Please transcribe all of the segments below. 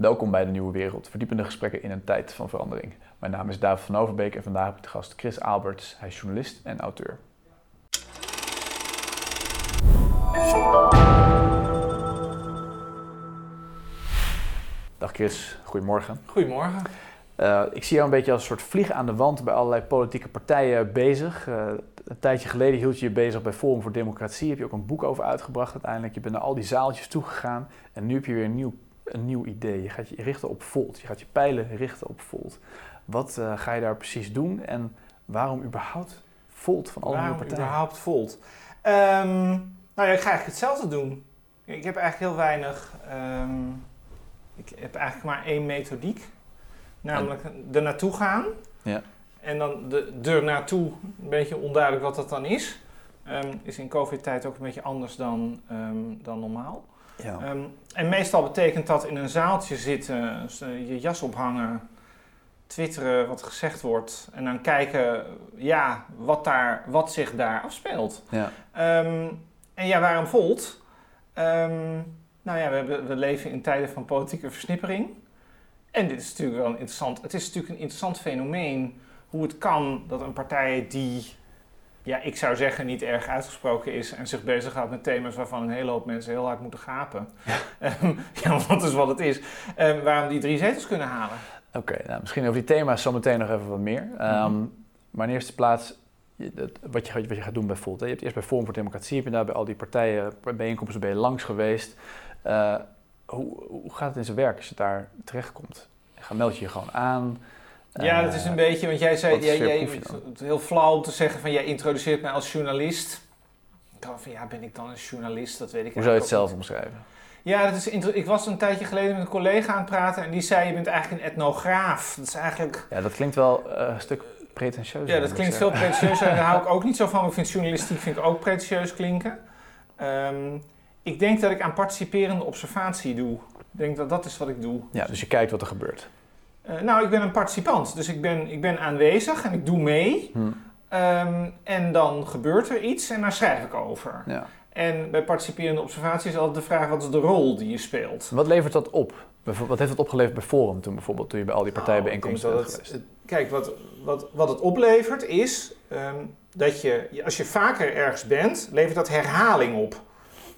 Welkom bij de Nieuwe Wereld, verdiepende gesprekken in een tijd van verandering. Mijn naam is David van Overbeek en vandaag heb ik de gast Chris Alberts. Hij is journalist en auteur. Dag Chris, goedemorgen. Goedemorgen. Uh, ik zie jou een beetje als een soort vlieg aan de wand bij allerlei politieke partijen bezig. Uh, een tijdje geleden hield je je bezig bij Forum voor Democratie. Heb je ook een boek over uitgebracht uiteindelijk. Je bent naar al die zaaltjes toegegaan. En nu heb je weer een nieuw, een nieuw idee. Je gaat je richten op Volt. Je gaat je pijlen richten op Volt. Wat uh, ga je daar precies doen? En waarom überhaupt Volt van alle waarom nieuwe partijen? überhaupt Volt? Um, nou ja, ik ga eigenlijk hetzelfde doen. Ik heb eigenlijk heel weinig... Um, ik heb eigenlijk maar één methodiek. Namelijk er naartoe gaan. Ja. En dan de, er naartoe, een beetje onduidelijk wat dat dan is. Um, is in COVID-tijd ook een beetje anders dan, dan normaal. Ja. Um, en meestal betekent dat in een zaaltje zitten, je jas ophangen, twitteren wat gezegd wordt. En dan kijken ja, wat, daar, wat zich daar afspeelt. Ja. en ja, waarom Volt? nou ja, we, hebben, we leven in tijden van politieke versnippering. En dit is natuurlijk wel een interessant. Het is natuurlijk een interessant fenomeen hoe het kan dat een partij die, ja, ik zou zeggen, niet erg uitgesproken is en zich bezighoudt met thema's waarvan een hele hoop mensen heel hard moeten gapen. Ja, um, ja want dat is wat het is. Um, waarom die drie zetels kunnen halen. Oké, okay, nou, misschien over die thema's zometeen nog even wat meer. Um, mm -hmm. Maar in eerste plaats, wat je, wat je gaat doen bij Volt. Hè? Je hebt eerst bij Forum voor Democratie, heb je daar bij al die partijen, bijeenkomsten ben je langs geweest. Uh, hoe, hoe gaat het in zijn werk als je daar terechtkomt? Ga meld je je gewoon aan. Ja, dat is een beetje, want jij zei, jij, jij, het heel flauw om te zeggen van jij introduceert mij als journalist. Ik dacht van ja, ben ik dan een journalist? Dat weet ik Hoe zou je het zelf omschrijven? Ja, dat is ik was een tijdje geleden met een collega aan het praten en die zei je bent eigenlijk een etnograaf. Dat is eigenlijk... Ja, dat klinkt wel uh, een stuk pretentieus. Ja, dat klinkt veel pretentieus. Daar hou ik ook niet zo van. Ik vind journalistiek vind ik ook pretentieus klinken. Um, ik denk dat ik aan participerende observatie doe. Ik denk dat dat is wat ik doe. Ja, dus je kijkt wat er gebeurt. Uh, nou, ik ben een participant, dus ik ben, ik ben aanwezig en ik doe mee. Hm. Um, en dan gebeurt er iets en daar schrijf ik over. Ja. En bij participerende observatie is altijd de vraag: wat is de rol die je speelt? Wat levert dat op? Wat heeft dat opgeleverd bij Forum toen bijvoorbeeld, toen je bij al die partijbijeenkomsten nou? Het, kijk, wat, wat, wat het oplevert is um, dat je, als je vaker ergens bent, levert dat herhaling op.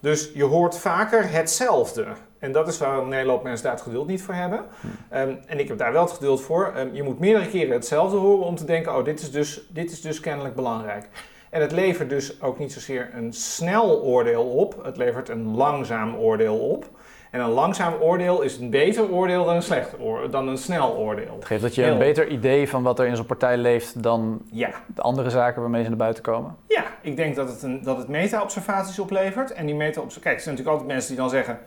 Dus je hoort vaker hetzelfde. En dat is waar een hele hoop mensen daar het geduld niet voor hebben. Um, en ik heb daar wel het geduld voor. Um, je moet meerdere keren hetzelfde horen om te denken: oh, dit is, dus, dit is dus kennelijk belangrijk. En het levert dus ook niet zozeer een snel oordeel op, het levert een langzaam oordeel op. En een langzaam oordeel is een beter oordeel dan een slecht oordeel, dan een snel oordeel. Het geeft dat je een beter idee van wat er in zo'n partij leeft dan ja. de andere zaken waarmee ze naar buiten komen? Ja, ik denk dat het, een, dat het meta-observaties oplevert. En die meta-observaties... Kijk, er zijn natuurlijk altijd mensen die dan zeggen...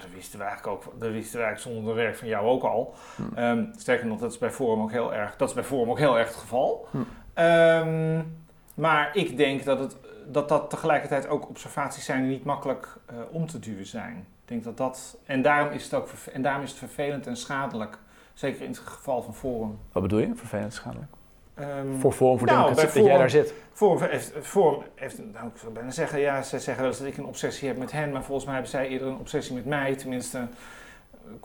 Dat wisten we eigenlijk ook. Dat wisten we eigenlijk zonder de werk van jou ook al. Hm. Um, sterker nog, dat is bij Forum ook heel erg, dat is bij Forum ook heel erg het geval. Hm. Um, maar ik denk dat, het, dat dat tegelijkertijd ook observaties zijn die niet makkelijk uh, om te duwen zijn. Ik denk dat dat. En daarom is het ook en daarom is het vervelend en schadelijk. Zeker in het geval van Forum. Wat bedoel je, vervelend en schadelijk? Um, voor Forum voor nou, Democratie, dat jij daar zit. Forum heeft, Forum heeft nou, ik zou bijna zeggen, ja, ze zeggen wel eens dat ik een obsessie heb met hen, maar volgens mij hebben zij eerder een obsessie met mij. Tenminste,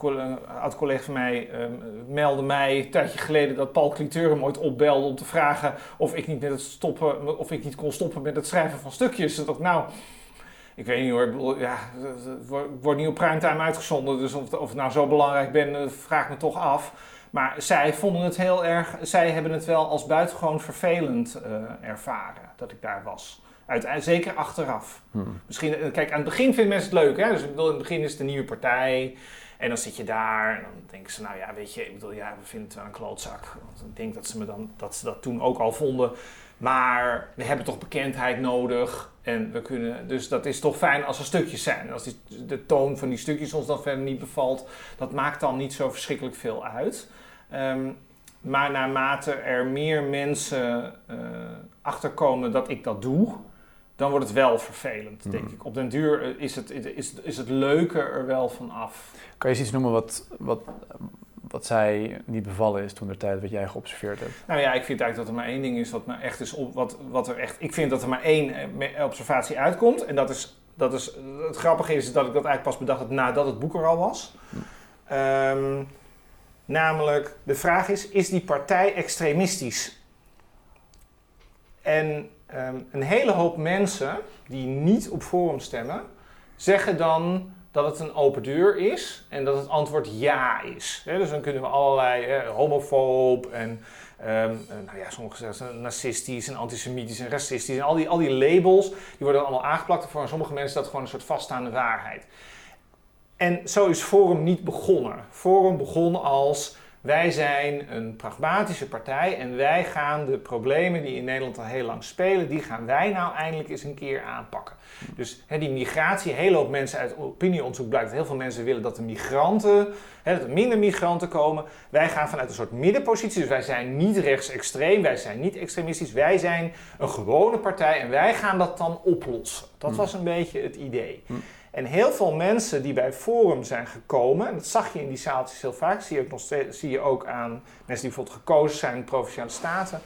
een oud-collega van mij um, meldde mij een tijdje geleden dat Paul Cliteur hem ooit opbelde om te vragen of ik niet, met het stoppen, of ik niet kon stoppen met het schrijven van stukjes. Dat nou, ik weet niet hoor, ja, het wordt niet op primetime uitgezonden, dus of, of ik nou zo belangrijk ben, vraag me toch af. Maar zij vonden het heel erg, zij hebben het wel als buitengewoon vervelend uh, ervaren dat ik daar was. Uit, zeker achteraf. Hmm. Misschien, kijk, aan het begin vinden mensen het leuk, hè? Dus ik bedoel, in het begin is het een nieuwe partij. En dan zit je daar en dan denken ze, nou ja, weet je, ik bedoel, ja, we vinden het wel een klootzak. Want ik denk dat ze, me dan, dat ze dat toen ook al vonden. Maar we hebben toch bekendheid nodig. En we kunnen, dus dat is toch fijn als er stukjes zijn. En als die, de toon van die stukjes ons dan verder niet bevalt, dat maakt dan niet zo verschrikkelijk veel uit. Um, maar naarmate er meer mensen uh, achterkomen dat ik dat doe, dan wordt het wel vervelend, denk Hmm. ik. Op den duur is het, is, is het leuke er wel van af. Kan je eens iets noemen wat, wat, wat zij niet bevallen is toen de tijd wat jij geobserveerd hebt? Nou ja, ik vind eigenlijk dat er maar één ding is wat me echt is op, wat, wat er echt. Ik vind dat er maar één observatie uitkomt. En dat is, dat is het grappige is dat ik dat eigenlijk pas bedacht had nadat het boek er al was. Ehm, namelijk, de vraag is, is die partij extremistisch? En ehm, een hele hoop mensen die niet op Forum stemmen, zeggen dan dat het een open deur is en dat het antwoord ja is. dus dan kunnen we allerlei eh, homofoob en um, nou ja, sommigen zeggen narcistisch en antisemitisch en racistisch en al die, al die labels, die worden allemaal aangeplakt. Voor sommige mensen is dat gewoon een soort vaststaande waarheid. En zo is Forum niet begonnen. Forum begon als wij zijn een pragmatische partij en wij gaan de problemen die in Nederland al heel lang spelen, die gaan wij nou eindelijk eens een keer aanpakken. Dus die migratie, hele hoop mensen uit opinieonderzoek blijkt dat heel veel mensen willen dat de migranten, dat er minder migranten komen. Wij gaan vanuit een soort middenpositie, dus wij zijn niet rechtsextreem, wij zijn niet extremistisch, wij zijn een gewone partij en wij gaan dat dan oplossen. Dat hmm. was een beetje het idee. En heel veel mensen die bij Forum zijn gekomen, en dat zag je in die zaaltjes heel vaak, zie je ook, aan mensen die bijvoorbeeld gekozen zijn in Provinciale Staten,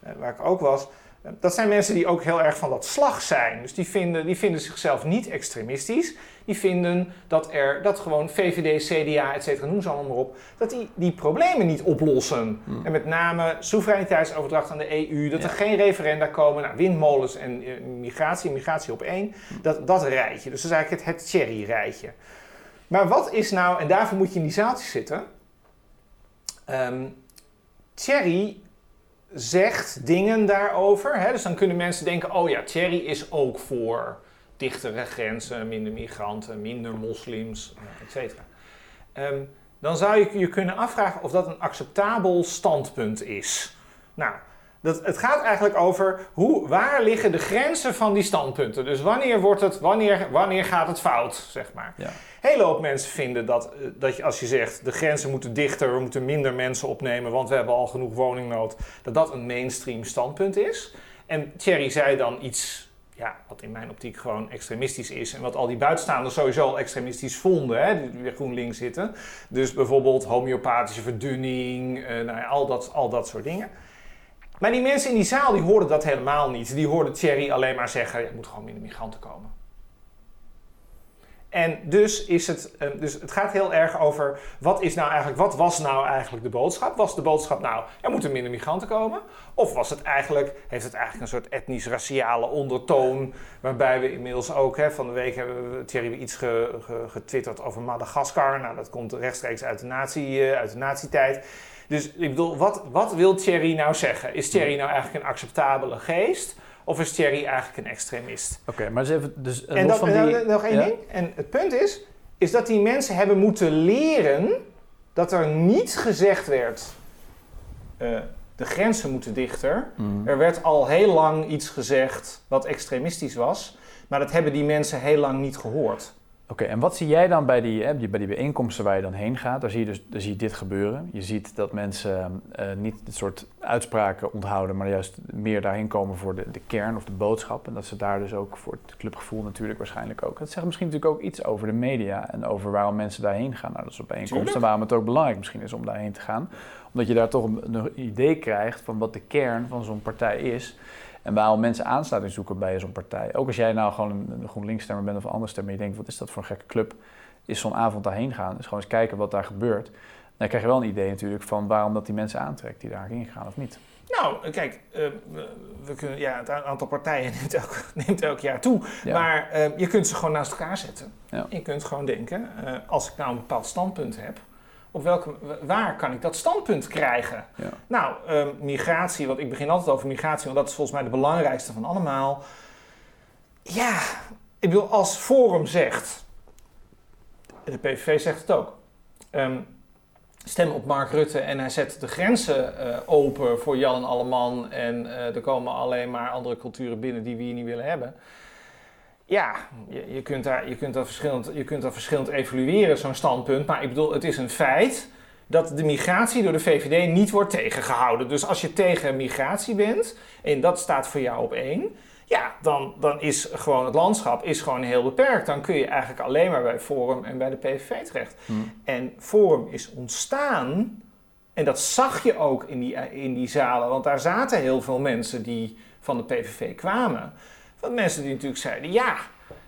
eh, waar ik ook was. Eh, dat zijn mensen die ook heel erg van dat slag zijn. Dus die vinden, die vinden zichzelf niet extremistisch. Die vinden dat er, dat gewoon VVD, CDA, et cetera, noem ze allemaal maar op, dat die die problemen niet oplossen. Hmm. En met name soevereiniteitsoverdracht aan de EU, dat er geen referenda komen, nou, windmolens en uh, migratie, migratie op één, hmm. dat, dat rijtje. Dus dat is eigenlijk het, het cherry-rijtje. Maar wat is nou, en daarvoor moet je in die zaaltjes zitten. Um, Thierry zegt dingen daarover. Hè? Dus dan kunnen mensen denken: oh ja, Thierry is ook voor dichtere grenzen, minder migranten, minder moslims, et cetera. Ehm, dan zou je je kunnen afvragen of dat een acceptabel standpunt is. Nou, dat, het gaat eigenlijk over hoe, waar liggen de grenzen van die standpunten. Dus wanneer, wordt het, wanneer, wanneer gaat het fout, zeg maar. Ja. Hele hoop mensen vinden dat, eh, dat je, als je zegt de grenzen moeten dichter, we moeten minder mensen opnemen, want we hebben al genoeg woningnood, dat dat een mainstream standpunt is. En Thierry zei dan iets ja, wat in mijn optiek gewoon extremistisch is. En wat al die buitenstaanders sowieso al extremistisch vonden, hè, die weer GroenLinks zitten. Dus bijvoorbeeld homeopathische verdunning, uh, nou ja, al, dat, al dat soort dingen. Maar die mensen in die zaal die hoorden dat helemaal niet. Die hoorden Thierry alleen maar zeggen: er moet gewoon minder migranten komen. En dus, is het, eh, dus het gaat heel erg over wat is nou eigenlijk, wat was nou eigenlijk de boodschap? Was de boodschap nou, er moeten minder migranten komen? Of was het eigenlijk, heeft het eigenlijk een soort etnisch-raciale ondertoon, waarbij we inmiddels ook, hè, van de week hebben we iets getwitterd over Madagaskar. Nou, dat komt rechtstreeks uit de, nazi, uh, uit de nazi-tijd. Dus ik bedoel, wat, wat wil Thierry nou zeggen? Is Thierry nou eigenlijk een acceptabele geest? Of is Thierry eigenlijk een extremist? Oké, maar eens even... Dus, en dat, van die... nog één ding. En het punt is, is dat die mensen hebben moeten leren dat er niet gezegd werd... Uh, de grenzen moeten dichter. Mhm. Er werd al heel lang iets gezegd wat extremistisch was. Maar dat hebben die mensen heel lang niet gehoord. Oké, en wat zie jij dan bij die, hè, bij die bijeenkomsten waar je dan heen gaat? Daar zie je dus daar zie je dit gebeuren. Je ziet dat mensen uh, niet dit soort uitspraken onthouden, maar juist meer daarheen komen voor de, de kern of de boodschap. En dat ze daar dus ook voor het clubgevoel natuurlijk waarschijnlijk ook. Dat zegt misschien natuurlijk ook iets over de media en over waarom mensen daarheen gaan. Nou, dat op bijeenkomsten waarom het ook belangrijk misschien is om daarheen te gaan. Omdat je daar toch een, een idee krijgt van wat de kern van zo'n partij is. En waarom mensen aansluiting zoeken bij zo'n partij. Ook als jij nou gewoon een, GroenLinks-stemmer bent of een andere stemmer, je denkt, wat is dat voor een gekke club? Is zo'n avond daarheen gaan, dus gewoon eens kijken wat daar gebeurt. Dan krijg je wel een idee natuurlijk van waarom dat die mensen aantrekt die daarheen gaan of niet. Nou, kijk, uh, we kunnen, ja, het aantal partijen neemt elk, neemt elk jaar toe. Maar uh, je kunt ze gewoon naast elkaar zetten. Ja. Je kunt gewoon denken, uh, als ik nou een bepaald standpunt heb, op welke, waar kan ik dat standpunt krijgen? Ja. Nou, um, migratie, want ik begin altijd over migratie, want dat is volgens mij de belangrijkste van allemaal. Ja, ik bedoel, als Forum zegt, de PVV zegt het ook, um, stem op Mark Rutte en hij zet de grenzen uh, open voor Jan en Alleman en uh, er komen alleen maar andere culturen binnen die we hier niet willen hebben. Ja, je, je, kunt daar, je, kunt daar verschillend, je kunt daar verschillend evalueren, zo'n standpunt. Maar ik bedoel, het is een feit dat de migratie door de VVD niet wordt tegengehouden. Dus als je tegen migratie bent, en dat staat voor jou op één, ja, dan, dan is gewoon het landschap is gewoon heel beperkt. Dan kun je eigenlijk alleen maar bij Forum en bij de PVV terecht. Hmm. En Forum is ontstaan, en dat zag je ook in die, in die zalen, want daar zaten heel veel mensen die van de PVV kwamen. Van mensen die natuurlijk zeiden, ja,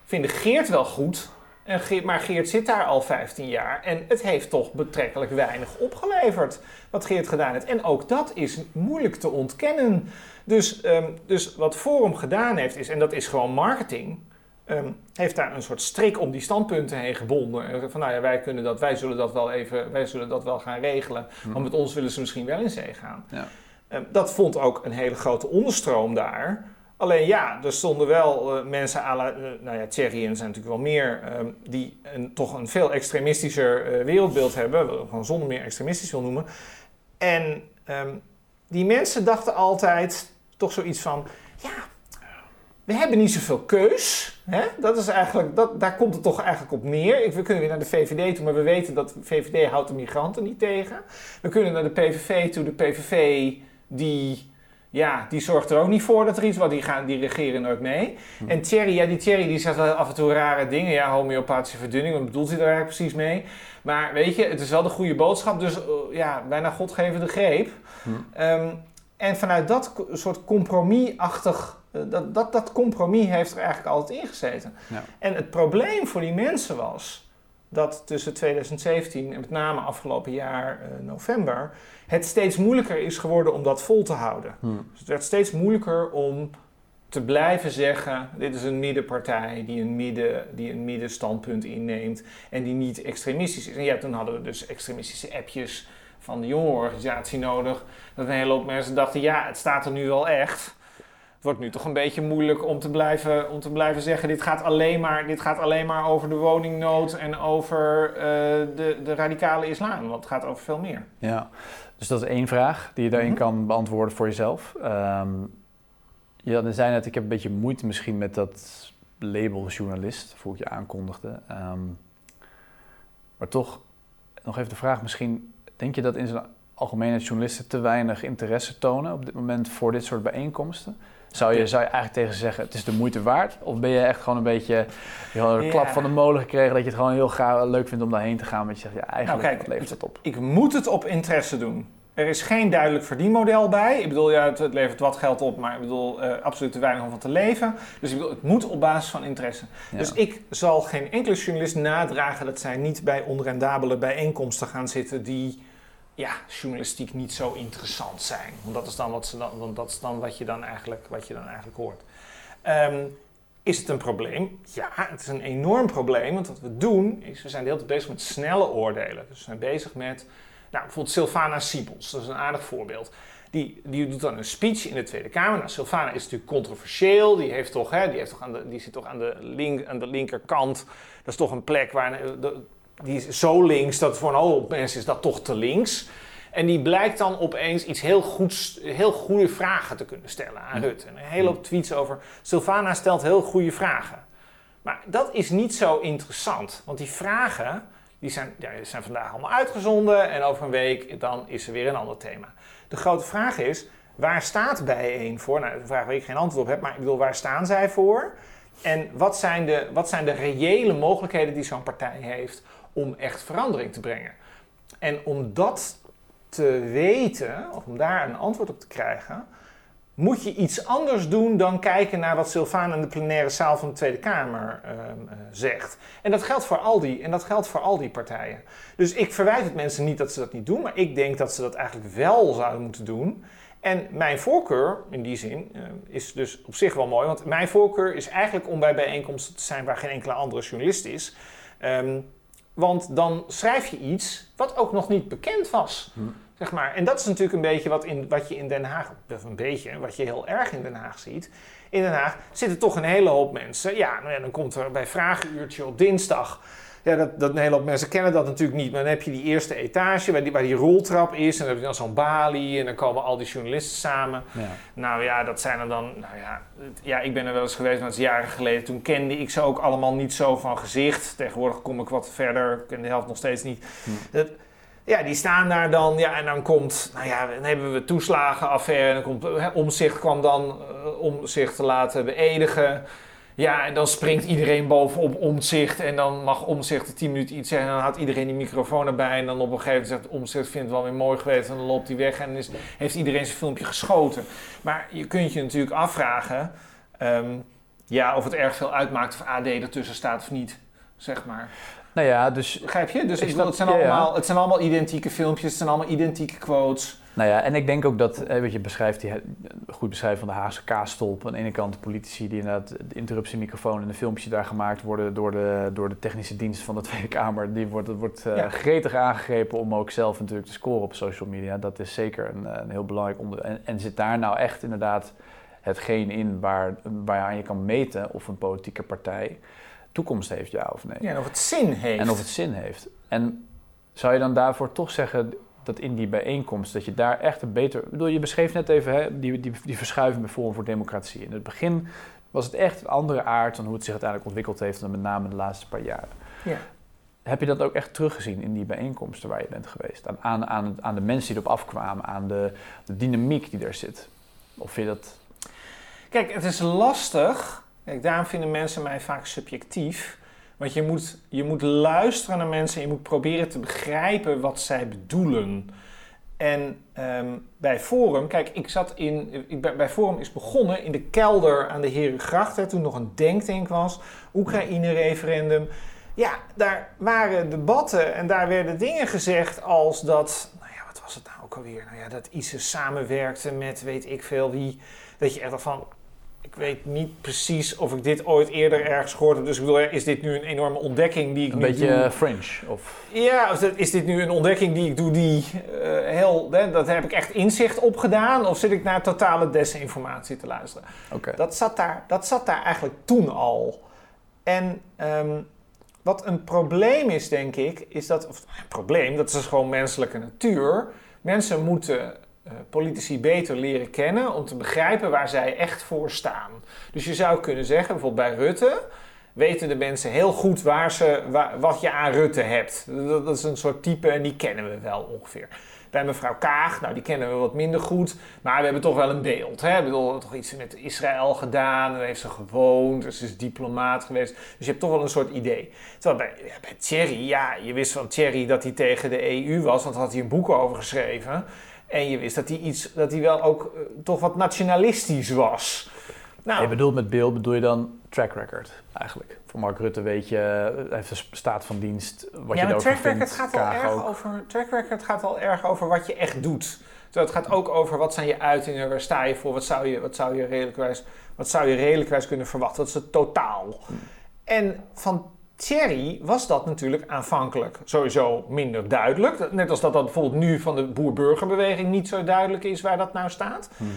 vinden Geert wel goed, En Geert, maar Geert zit daar al 15 jaar en het heeft toch betrekkelijk weinig opgeleverd wat Geert gedaan heeft. En ook dat is moeilijk te ontkennen. Dus, ehm, dus wat Forum gedaan heeft, is, en dat is gewoon marketing, ehm, heeft daar een soort strik om die standpunten heen gebonden. Van nou ja, wij kunnen dat, wij zullen dat wel even, wij zullen dat wel gaan regelen. Hm. Want met ons willen ze misschien wel in zee gaan. Ja. Ehm, dat vond ook een hele grote onderstroom daar. Alleen ja, er stonden wel eh, mensen aan, la, eh, nou ja, Thierry en zijn natuurlijk wel meer, ehm, die een, toch een veel extremistischer eh, wereldbeeld hebben, gewoon zonder meer extremistisch wil noemen. En ehm, die mensen dachten altijd toch zoiets van, ja, we hebben niet zoveel keus. Hè? Dat is eigenlijk, dat, daar komt het toch eigenlijk op neer. We kunnen weer naar de VVD toe, maar we weten dat VVD houdt de migranten niet tegen. We kunnen naar de PVV toe, de PVV die ja, die zorgt er ook niet voor dat er iets wat die gaan, die regeren nooit mee. Hm. En Thierry, ja, die Thierry die zegt wel af en toe rare dingen. Ja, homeopathische verdunning, wat bedoelt hij daar eigenlijk precies mee? Maar weet je, het is wel de goede boodschap, dus uh, ja, bijna God geven de greep. Hm. Um, en vanuit dat soort compromisachtig, uh, dat, dat, dat compromis heeft er eigenlijk altijd in gezeten. Ja. En het probleem voor die mensen was dat tussen 2017 en met name afgelopen jaar uh, november het steeds moeilijker is geworden om dat vol te houden. Hm. Dus het werd steeds moeilijker om te blijven zeggen: dit is een middenpartij die een, midden, die een middenstandpunt inneemt en die niet extremistisch is. En ja, toen hadden we dus extremistische appjes van de jongerenorganisatie nodig. Dat een hele hoop mensen dachten: ja, het staat er nu wel echt. Wordt nu toch een beetje moeilijk om te blijven, om te blijven zeggen: dit gaat, alleen maar, dit gaat alleen maar over de woningnood en over uh, de, de radicale islam. Want het gaat over veel meer. Ja, dus dat is één vraag die je daarin Mhm. kan beantwoorden voor jezelf. Um, je zei net, ik heb een beetje moeite misschien met dat label journalist, voor ik je aankondigde. Um, maar toch, nog even de vraag misschien, denk je dat in zijn algemeenheid journalisten te weinig interesse tonen op dit moment voor dit soort bijeenkomsten? Zou je, zou je eigenlijk tegen ze zeggen, het is de moeite waard? Of ben je echt gewoon een beetje je had een Ja. klap van de molen gekregen dat je het gewoon heel graag leuk vindt om daarheen te gaan? Dat je zegt, ja, eigenlijk Nou, kijk, levert het op. Ik moet het op interesse doen. Er is geen duidelijk verdienmodel bij. Ik bedoel, ja, het, het levert wat geld op, maar ik bedoel, uh, absoluut te weinig om van te leven. Dus ik bedoel, het moet op basis van interesse. Ja. Dus ik zal geen enkele journalist nadragen dat zij niet bij onrendabele bijeenkomsten gaan zitten die ja, journalistiek niet zo interessant zijn. Want dat is dan wat, ze dan, dat is dan wat, je, dan eigenlijk, wat je dan eigenlijk hoort. Um, is het een probleem? Ja, het is een enorm probleem. Want wat we doen, is we zijn de hele tijd bezig met snelle oordelen. Dus we zijn bezig met, nou, bijvoorbeeld Sylvana Siebels. Dat is een aardig voorbeeld. Die, die doet dan een speech in de Tweede Kamer. Nou, Sylvana is natuurlijk controversieel. Die, heeft toch, hè, die, heeft toch aan de, die zit toch aan de, link, aan de linkerkant. Dat is toch een plek waar... die is zo links dat voor een hoop mensen is dat toch te links. En die blijkt dan opeens iets heel goeds, heel goede vragen te kunnen stellen aan Rutte. Een hele hoop tweets over. Sylvana stelt heel goede vragen. Maar dat is niet zo interessant. Want die vragen, die zijn, ja, die zijn vandaag allemaal uitgezonden. En over een week dan is er weer een ander thema. De grote vraag is, waar staat bijeen voor? Nou, een vraag waar ik geen antwoord op heb. Maar ik bedoel, waar staan zij voor? En wat zijn de, wat zijn de reële mogelijkheden die zo'n partij heeft om echt verandering te brengen? En om dat te weten, of om daar een antwoord op te krijgen, moet je iets anders doen dan kijken naar wat Sylvana in de plenaire zaal van de Tweede Kamer uh, uh, zegt. En dat geldt voor al die, en dat geldt voor al die partijen. Dus ik verwijt het mensen niet dat ze dat niet doen, maar ik denk dat ze dat eigenlijk wel zouden moeten doen. En mijn voorkeur, in die zin, uh, is dus op zich wel mooi. Want mijn voorkeur is eigenlijk om bij bijeenkomsten te zijn waar geen enkele andere journalist is. Um, want dan schrijf je iets wat ook nog niet bekend was. Hm. Zeg maar. En dat is natuurlijk een beetje wat, in, wat je in Den Haag, of een beetje, wat je heel erg in Den Haag ziet. In Den Haag zitten toch een hele hoop mensen. Ja, nou ja dan komt er bij Vragenuurtje op dinsdag. Ja, dat, dat een hele hoop mensen kennen dat natuurlijk niet. Maar dan heb je die eerste etage waar die, waar die roltrap is. En dan heb je dan zo'n balie. En dan komen al die journalisten samen. Ja. Nou ja, dat zijn er dan... Nou ja, ja, ik ben er wel eens geweest, maar dat is jaren geleden. Toen kende ik ze ook allemaal niet zo van gezicht. Tegenwoordig kom ik wat verder. Ik ken de helft nog steeds niet. Hm. Dat, ja, die staan daar dan. Ja, en dan komt, nou ja, dan hebben we toeslagenaffaire. En dan komt Omzicht kwam dan uh, om zich te laten beëdigen. Ja, en dan springt iedereen bovenop Omzicht. En dan mag Omzicht 10 minuten iets zeggen. En dan houdt iedereen die microfoon erbij. En dan op een gegeven moment zegt Omzicht vindt het wel weer mooi geweest. En dan loopt hij weg. En is, heeft iedereen zijn filmpje geschoten. Maar je kunt je natuurlijk afvragen. Um, ja, of het erg veel uitmaakt of AD ertussen staat of niet. zeg maar. Nou ja, dus... Begrijp je? Dus Ik het, zijn ja, ja. allemaal, het zijn allemaal identieke filmpjes, het zijn allemaal identieke quotes. Nou ja, en ik denk ook dat, eh, wat je beschrijft, die, goed beschrijft van de Haagse kaasstolp. Aan de ene kant de politici die inderdaad de interruptiemicrofoon en de filmpjes daar gemaakt worden door de, door de technische dienst van de Tweede Kamer. Die wordt, dat wordt eh, gretig aangegrepen om ook zelf natuurlijk te scoren op social media. Dat is zeker een, eh, een heel belangrijk onderdeel. En, en zit daar nou echt inderdaad hetgeen in waar, waaraan je kan meten of een politieke partij toekomst heeft, ja of nee? Ja, en of het zin heeft. En of het zin heeft. En zou je dan daarvoor toch zeggen dat in die bijeenkomst, dat je daar echt een beter... Ik bedoel, je beschreef net even hè, die, die, die verschuiving bij Forum voor Democratie. In het begin was het echt een andere aard dan hoe het zich uiteindelijk ontwikkeld heeft, dan met name de laatste paar jaren. Ja. Heb je dat ook echt teruggezien in die bijeenkomsten waar je bent geweest? Aan, aan, aan, de mensen die erop afkwamen, aan de, de dynamiek die er zit? Of vind je dat... Kijk, het is lastig. Kijk, daarom vinden mensen mij vaak subjectief. Want je moet, je moet luisteren naar mensen en je moet proberen te begrijpen wat zij bedoelen. En ehm, bij Forum, kijk, ik zat in. Ik, bij Forum is begonnen in de kelder aan de Herengracht, hè, toen nog een denktank was. Oekraïne-referendum. Ja, daar waren debatten en daar werden dingen gezegd als dat. Nou ja, wat was het nou ook alweer? Nou ja, dat ISIS samenwerkte met weet ik veel wie. Dat je echt van. Ik weet niet precies of ik dit ooit eerder ergens gehoord heb. Dus ik bedoel, is dit nu een enorme ontdekking die ik Een beetje doe? eh, fringe? Of, Ja, of is dit nu een ontdekking die ik doe die eh, heel... Hè, dat heb ik echt inzicht op gedaan? Of zit ik naar totale desinformatie te luisteren? Oké. Dat zat daar, dat zat daar eigenlijk toen al. En ehm, wat een probleem is, denk ik, is dat... Of een probleem, dat is gewoon menselijke natuur. Mensen moeten politici beter leren kennen om te begrijpen waar zij echt voor staan. Dus je zou kunnen zeggen, bijvoorbeeld bij Rutte... weten de mensen heel goed waar ze, wat je aan Rutte hebt. Dat, is een soort type en die kennen we wel ongeveer. Bij mevrouw Kaag, nou die kennen we wat minder goed, maar we hebben toch wel een beeld. Hè? Ik bedoel, toch iets met Israël gedaan, daar heeft ze gewoond, ze is diplomaat geweest. Dus je hebt toch wel een soort idee. Terwijl bij, ja, bij Thierry, ja, je wist van Thierry dat hij tegen de EU was, want had hij een boek over geschreven. En je wist dat hij, iets, dat hij wel ook eh, toch wat nationalistisch was. Nou, Je bedoelt met beeld, bedoel je dan track record eigenlijk? Voor Mark Rutte weet je, hij heeft een staat van dienst, wat ja, je erover record vindt. gaat Kaag erg ook. over. Track record gaat wel erg over wat je echt doet. Terwijl het gaat ook over wat zijn je uitingen, waar sta je voor, wat zou je, wat zou je redelijkwijs, wat zou je redelijkwijs kunnen verwachten. Dat is het totaal. En van Thierry was dat natuurlijk aanvankelijk sowieso minder duidelijk. Net als dat dat bijvoorbeeld nu van de boer-burgerbeweging niet zo duidelijk is waar dat nou staat. Mhm.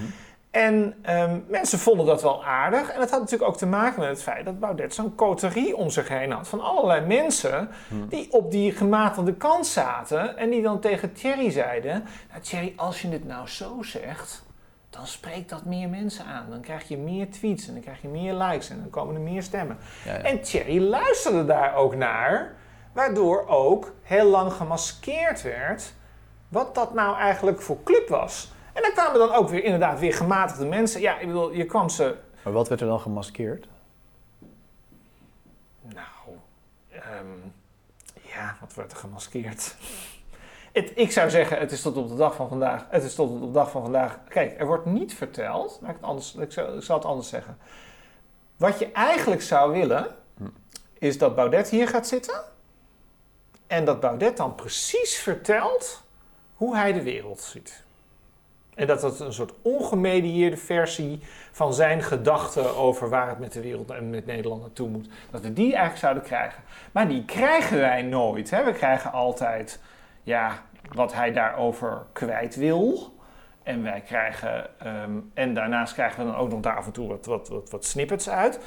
En ehm, mensen vonden dat wel aardig. En dat had natuurlijk ook te maken met het feit dat Baudet zo'n coterie om zich heen had. Van allerlei mensen Mhm. die op die gematigde kant zaten. En die dan tegen Thierry zeiden... Nou Thierry, als je dit nou zo zegt... dan spreekt dat meer mensen aan. Dan krijg je meer tweets en dan krijg je meer likes en dan komen er meer stemmen. Ja, ja. En Thierry luisterde daar ook naar, waardoor ook heel lang gemaskeerd werd wat dat nou eigenlijk voor club was. En dan kwamen dan ook weer inderdaad weer gematigde mensen. Ja, ik bedoel, je kwam ze. Maar wat werd er dan gemaskeerd? Nou, ehm, ja, wat werd er gemaskeerd? Het, ik zou zeggen, het is tot op de dag van vandaag. Het is tot op de dag van vandaag. Kijk, er wordt niet verteld. Laat ik, het anders, ik, zal, ik zal het anders zeggen. Wat je eigenlijk zou willen, Hm. is dat Baudet hier gaat zitten. En dat Baudet dan precies vertelt hoe hij de wereld ziet. En dat dat een soort ongemedieerde versie van zijn gedachten over waar het met de wereld en met Nederland naartoe moet. Dat we die eigenlijk zouden krijgen. Maar die krijgen wij nooit. Hè? We krijgen altijd ja, wat hij daarover kwijt wil. En wij krijgen, ehm, en daarnaast krijgen we dan ook nog daar af en toe wat, wat, wat, wat snippets uit.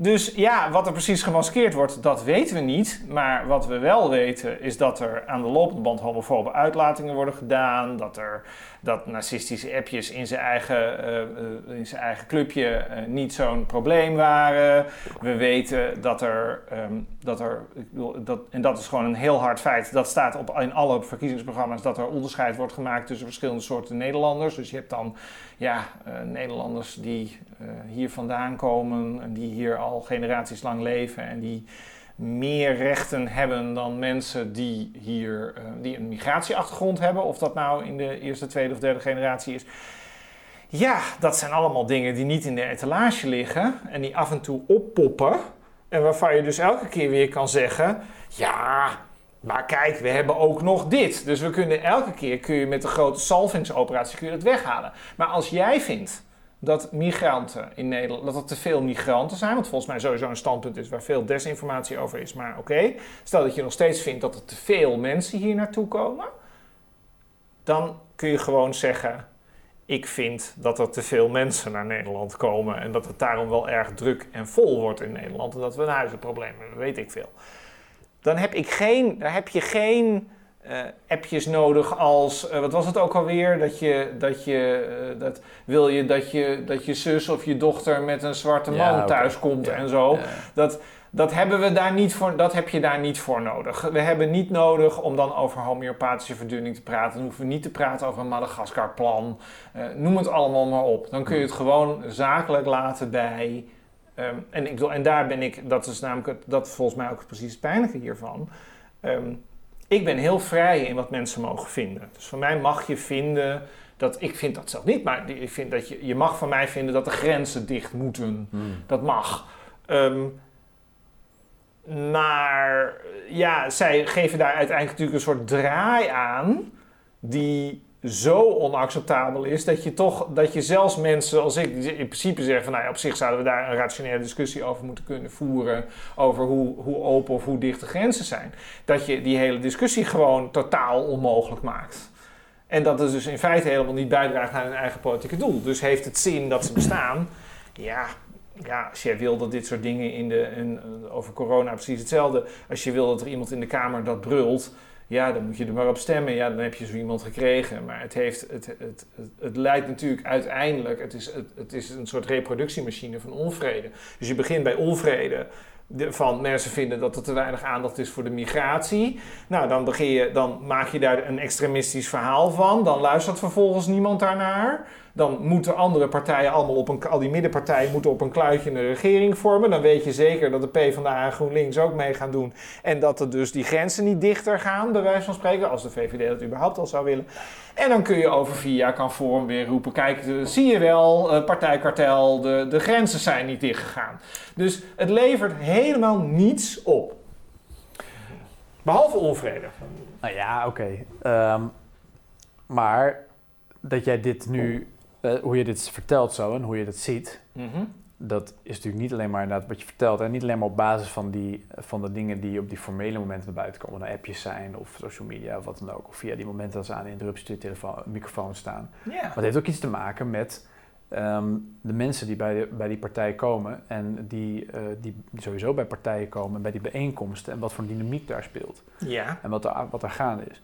Dus ja, wat er precies gemaskeerd wordt, dat weten we niet. Maar wat we wel weten is dat er aan de lopende band homofobe uitlatingen worden gedaan. Dat er dat narcistische appjes in zijn eigen, eh, eh, in zijn eigen clubje eh, niet zo'n probleem waren. We weten dat er, ehm, dat er ik bedoel, dat, en dat is gewoon een heel hard feit, dat staat op, in alle verkiezingsprogramma's, dat er onderscheid wordt gemaakt tussen verschillende soorten Nederlanders. Dus je hebt dan ja, eh, Nederlanders die eh, hier vandaan komen en die hier al generaties lang leven en die meer rechten hebben dan mensen die hier eh, die een migratieachtergrond hebben, of dat nou in de eerste, tweede of derde generatie is. Ja, dat zijn allemaal dingen die niet in de etalage liggen en die af en toe oppoppen. En waarvan je dus elke keer weer kan zeggen: ja, maar kijk, we hebben ook nog dit. Dus we kunnen elke keer kun je met de grote salvingsoperatie kun je dat weghalen. Maar als jij vindt dat migranten in Nederland, dat er te veel migranten zijn, wat volgens mij sowieso een standpunt is waar veel desinformatie over is, maar oké. Stel dat je nog steeds vindt dat er te veel mensen hier naartoe komen, dan kun je gewoon zeggen: ik vind dat er te veel mensen naar Nederland komen en dat het daarom wel erg druk en vol wordt in Nederland en dat we een huizenprobleem hebben, weet ik veel. Dan heb, ik geen, heb je geen uh, appjes nodig als, uh, wat was het ook alweer, dat je, dat je, uh, dat wil je dat je, dat je zus of je dochter met een zwarte man ja, thuis komt ja, en zo. Ja. Dat, dat, hebben we daar niet voor, dat heb je daar niet voor nodig. We hebben niet nodig om dan over homeopathische verdunning te praten. Dan hoeven we niet te praten over een Madagaskar-plan. noem het allemaal maar op. Dan kun je het gewoon zakelijk laten bij. Um, en, ik, en daar ben ik, dat is namelijk, het, dat volgens mij ook precies het pijnlijke hiervan. Um, ik ben heel vrij in wat mensen mogen vinden. Dus van mij mag je vinden dat, ik vind dat zelf niet, maar ik vind dat je, je mag van mij vinden dat de grenzen dicht moeten. Hmm. Dat mag. Um, maar ja, zij geven daar uiteindelijk natuurlijk een soort draai aan die zo onacceptabel is dat je toch, dat je zelfs mensen als ik, die in principe zeggen van nou op zich zouden we daar een rationele discussie over moeten kunnen voeren, over hoe, hoe open of hoe dicht de grenzen zijn, dat je die hele discussie gewoon totaal onmogelijk maakt. En dat het dus in feite helemaal niet bijdraagt naar hun eigen politieke doel. Dus heeft het zin dat ze bestaan? Ja, ja, als jij wil dat dit soort dingen in de, over corona precies hetzelfde. Als je wil dat er iemand in de Kamer dat brult, ja, dan moet je er maar op stemmen. Ja, dan heb je zo iemand gekregen. Maar het, heeft, het, het, het, leidt natuurlijk uiteindelijk, het is, het, het is een soort reproductiemachine van onvrede. Dus je begint bij onvrede. De, van mensen vinden dat er te weinig aandacht is voor de migratie. Nou, dan, begin je, dan maak je daar een extremistisch verhaal van. Dan luistert vervolgens niemand daarnaar. Dan moeten andere partijen allemaal op een, al die middenpartijen moeten op een kluitje een regering vormen. Dan weet je zeker dat de PvdA en GroenLinks ook mee gaan doen. En dat er dus die grenzen niet dichter gaan, bij wijze van spreken, als de VVD dat überhaupt al zou willen. En dan kun je over vier jaar kan Forum weer roepen, kijk, zie je wel, uh, partijkartel, de, de grenzen zijn niet dichtgegaan. Dus het levert helemaal niets op. Behalve onvrede. Nou ja, oké. Okay. Um, maar dat jij dit nu uh, hoe je dit vertelt zo en hoe je dat ziet, mm -hmm. dat is natuurlijk niet alleen maar inderdaad wat je vertelt. En niet alleen maar op basis van, die, van de dingen die op die formele momenten naar buiten komen. Nou, appjes zijn of social media of wat dan ook. Of via die momenten ze aan de interruptie telefoon, microfoon staan. Yeah. Maar het heeft ook iets te maken met um, de mensen die bij, de, bij die partij komen. En die, uh, die sowieso bij partijen komen, bij die bijeenkomsten. En wat voor dynamiek daar speelt. Yeah. En wat er, wat er gaande is.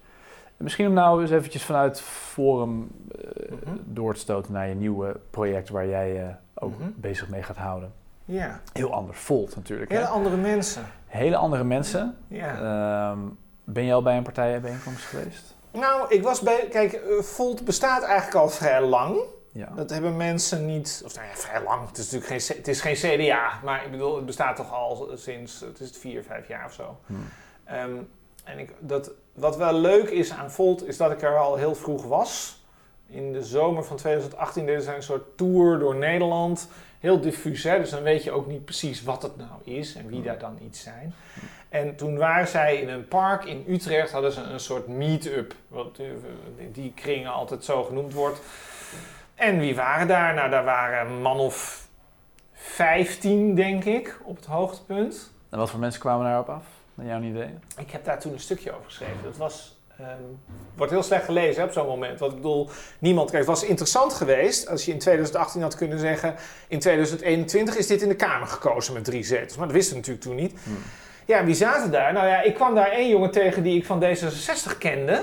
Misschien om nou eens eventjes vanuit Forum uh, mm-hmm. door te stoten naar je nieuwe project waar jij je uh, ook mm-hmm. bezig mee gaat houden. Ja. Heel anders, Volt natuurlijk. Hele hè? andere mensen. Hele andere mensen. Ja. Um, ben je al bij een partijbijeenkomst geweest? Nou, ik was bij. Kijk, uh, Volt bestaat eigenlijk al vrij lang. Ja. Dat hebben mensen niet. Of nou ja, vrij lang. Het is natuurlijk geen, het is geen CDA. Maar ik bedoel, het bestaat toch al sinds. Het is vier, vijf jaar of zo. Hmm. Um, en ik, dat, wat wel leuk is aan Volt, is dat ik er al heel vroeg was. In de zomer van 2018 deden ze een soort tour door Nederland. Heel diffuus, hè? dus dan weet je ook niet precies wat het nou is en wie daar dan iets zijn. En toen waren zij in een park in Utrecht, hadden ze een soort meet-up, wat die kringen altijd zo genoemd wordt. En wie waren daar? Nou, daar waren een man of 15, denk ik, op het hoogtepunt. En wat voor mensen kwamen daarop af? Naar jouw idee? Ik heb daar toen een stukje over geschreven. Dat was, um, wordt heel slecht gelezen hè, op zo'n moment. Want ik bedoel, niemand... Kijk, het was interessant geweest als je in 2018 had kunnen zeggen... in 2021 is dit in de Kamer gekozen met drie zetels. Maar dat wisten we natuurlijk toen niet. Hmm. Ja, wie zaten daar? Nou ja, ik kwam daar één jongen tegen die ik van D66 kende.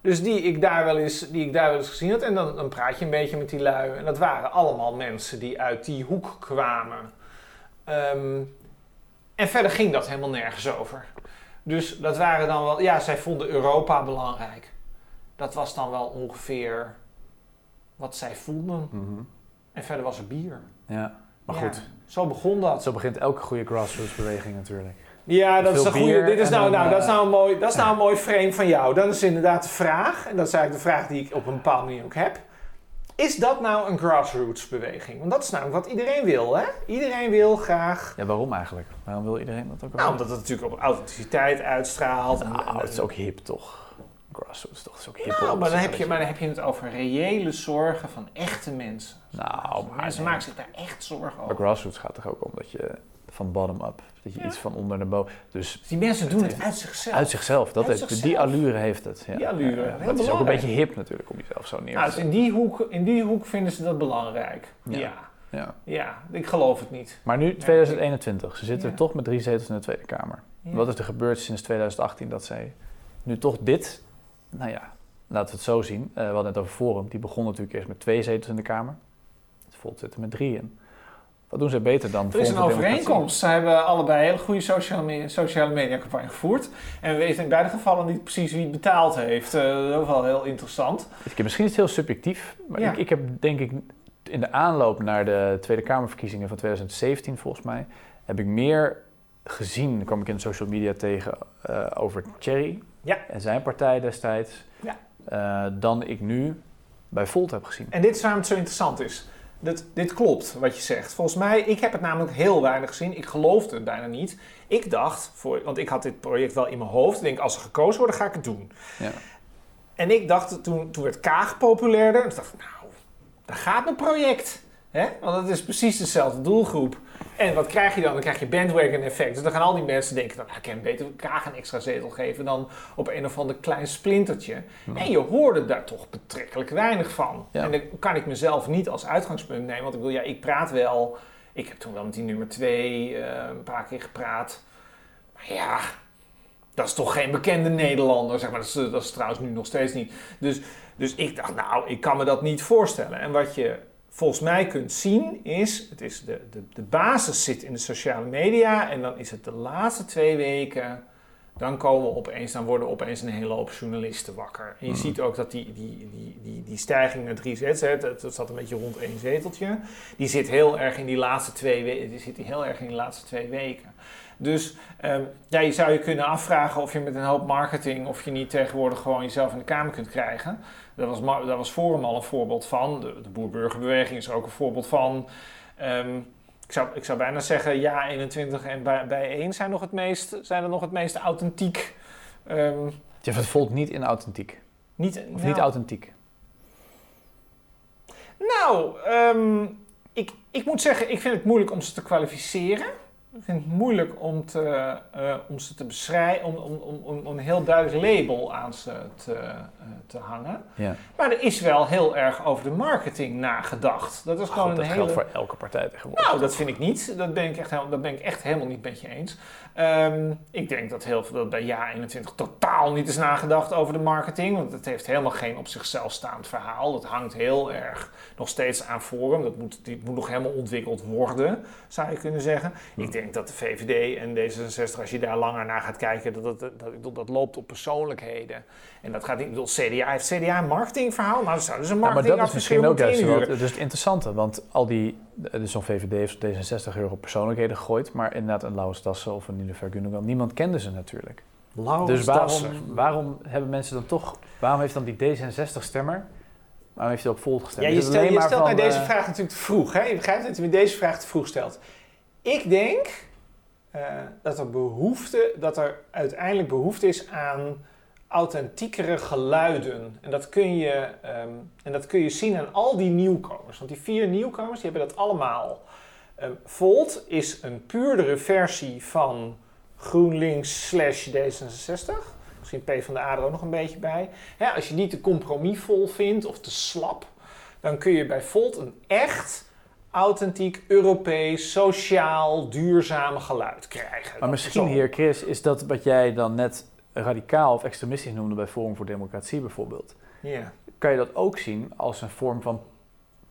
Dus die ik daar wel eens, die ik daar wel eens gezien had. En dan, dan praat je een beetje met die lui. En dat waren allemaal mensen die uit die hoek kwamen. Um, en verder ging dat helemaal nergens over. Dus dat waren dan wel, ja, zij vonden Europa belangrijk. Dat was dan wel ongeveer wat zij voelden. Mm -hmm. En verder was er bier. Ja, maar ja, goed. Zo begon dat. Zo begint elke goede grassroots beweging natuurlijk. Ja, dat is een goede. Dit is nou, nou, dat is nou een mooi, dat is nou een mooi frame van jou. Dat is inderdaad de vraag. En dat is eigenlijk de vraag die ik op een bepaalde manier ook heb. Is dat nou een grassroots beweging? Want dat is namelijk wat iedereen wil, hè? Iedereen wil graag... Ja, waarom eigenlijk? Waarom wil iedereen dat ook? Nou, omdat het natuurlijk op authenticiteit uitstraalt. Nou, en, het is ook hip, toch? Grassroots, toch? Het is ook hip. Nou, maar dan, heb je, maar dan heb je het over reële zorgen van echte mensen. Nou, maar nee. maken zich daar echt zorgen Maar over. grassroots gaat toch ook om dat je van bottom-up, dat je Ja. iets van onder naar boven. Dus Dus die mensen doen het uit zichzelf. uit zichzelf, dat Uit heeft, zichzelf. die allure heeft het. Ja. Die allure, Ja, het is ook een beetje hip natuurlijk om jezelf zo neer Nou, te dus in die, hoek, in die hoek vinden ze dat belangrijk. Ja. Ja. Ja. ja. ik geloof het niet. Maar nu 2021, ze zitten Ja. toch met drie zetels in de Tweede Kamer. Ja. Wat is er gebeurd sinds 2018 dat zij nu toch dit, nou ja, laten we het zo zien. Eh, we hadden het over Forum, die begon natuurlijk eerst met twee zetels in de Kamer. Het Volt zit er met drie in. Wat doen zij beter dan Er is een overeenkomst. Ze hebben allebei een hele goede sociale, me- sociale media campagne gevoerd. En we weten in beide gevallen niet precies wie het betaald heeft. Eh, dat is wel heel interessant. Ik heb misschien is het heel subjectief, maar Ja. ik, ik heb denk ik in de aanloop naar de Tweede Kamerverkiezingen van 2017 volgens mij, heb ik meer gezien, kwam ik in de social media tegen, eh, over Thierry Ja. en zijn partij destijds, Ja. eh, dan ik nu bij Volt heb gezien. En dit is waarom het zo interessant is. Dat, dit klopt wat je zegt. Volgens mij, ik heb het namelijk heel weinig gezien. Ik geloofde het bijna niet. Ik dacht, voor, want ik had dit project wel in mijn hoofd. Ik denk, als er gekozen wordt, dan ga ik het doen. Ja. En ik dacht, toen, toen werd Kaag populairder. Dacht ik, nou, daar gaat mijn project. Hè? Want het is precies dezelfde doelgroep. En wat krijg je dan? Dan krijg je bandwagon effect. Dus dan gaan al die mensen denken, nou, ik kan beter Kaag een extra zetel geven dan op een of ander klein splintertje. En je hoorde daar toch betrekkelijk weinig van. Ja. En dan kan ik mezelf niet als uitgangspunt nemen. Want ik wil, ja, ik praat wel. Ik heb toen wel met die nummer twee eh, een paar keer gepraat. Maar ja, dat is toch geen bekende Nederlander, zeg maar. Dat is, dat is trouwens nu nog steeds niet. Dus, dus ik dacht, nou, ik kan me dat niet voorstellen. En wat je volgens mij kunt zien is, het is de, de, de basis zit in de sociale media. En dan is het de laatste twee weken, dan komen opeens, dan worden opeens een hele hoop journalisten wakker. En je Mhm. ziet ook dat die, die, die, die, die stijging naar drie zetels, hè, dat, dat zat een beetje rond één zeteltje. Die zit heel erg in die laatste twee weken. Die zit heel erg in die laatste twee weken. Dus ehm, ja, je zou je kunnen afvragen of je met een hoop marketing, of je niet tegenwoordig gewoon jezelf in de Kamer kunt krijgen. Daar was, daar was Forum al een voorbeeld van. De, de Boer-Burgerbeweging is er ook een voorbeeld van. Ehm, ik, zou, ik zou bijna zeggen, ja, 21 en bij, bij 1 zijn, nog het meest, zijn er nog het meest authentiek. Ehm, Je vindt Volt niet in authentiek, niet, of nou, niet authentiek. Nou, ik, ik moet zeggen, ik vind het moeilijk om ze te kwalificeren. Ik vind het moeilijk om, te, eh, om ze te beschrijven, om, om, om, om een heel duidelijk label aan ze te, eh, te hangen. Ja. Maar er is wel heel erg over de marketing nagedacht. Dat is gewoon dat een geldt hele... voor elke partij tegenwoordig. Nou, dat vind ik niet. Dat ben ik echt, dat ben ik echt helemaal niet met je eens. Ehm, ik denk dat, heel veel, dat bij jaar 21 totaal niet is nagedacht over de marketing. Want het heeft helemaal geen op zichzelf staand verhaal. Dat hangt heel erg nog steeds aan Forum. Dat moet, die moet nog helemaal ontwikkeld worden, zou je kunnen zeggen. Ik denk dat de VVD en D66, als je daar langer naar gaat kijken, dat, dat, dat, loopt op persoonlijkheden. En dat gaat niet, ik bedoel, CDA heeft CDA een marketingverhaal. Nou, zouden ze een Ja, maar dat is misschien ook juist dus het interessante. Want al die, dus zo'n VVD heeft zo'n D66 euro op persoonlijkheden gegooid. Maar inderdaad een Lauwers Dassen of een Nilofer Gundogan, niemand kende ze natuurlijk. dus waarom, waarom hebben mensen dan toch, waarom heeft dan die D66-stemmer, waarom heeft hij op Volt gestemd? Ja, je, stel, stelt van, mij deze eh, vraag natuurlijk te vroeg. Hè? Je begrijpt dat je me deze vraag te vroeg stelt. Ik denk eh, dat, er behoefte, dat er uiteindelijk behoefte is aan authentiekere geluiden. En dat, kun je, ehm, en dat kun je zien aan al die nieuwkomers. Want die vier nieuwkomers die hebben dat allemaal. Ehm, Volt is een puurdere versie van GroenLinks slash D66. Misschien P van de A er ook nog een beetje bij. Ja, als je die te compromisvol vindt of te slap, dan kun je bij Volt een echt authentiek, Europees, sociaal, duurzaam geluid krijgen. Maar misschien zo. hier, Chris, is dat wat jij dan net radicaal of extremistisch noemde bij Forum voor Democratie bijvoorbeeld. Kan je dat ook zien als een vorm van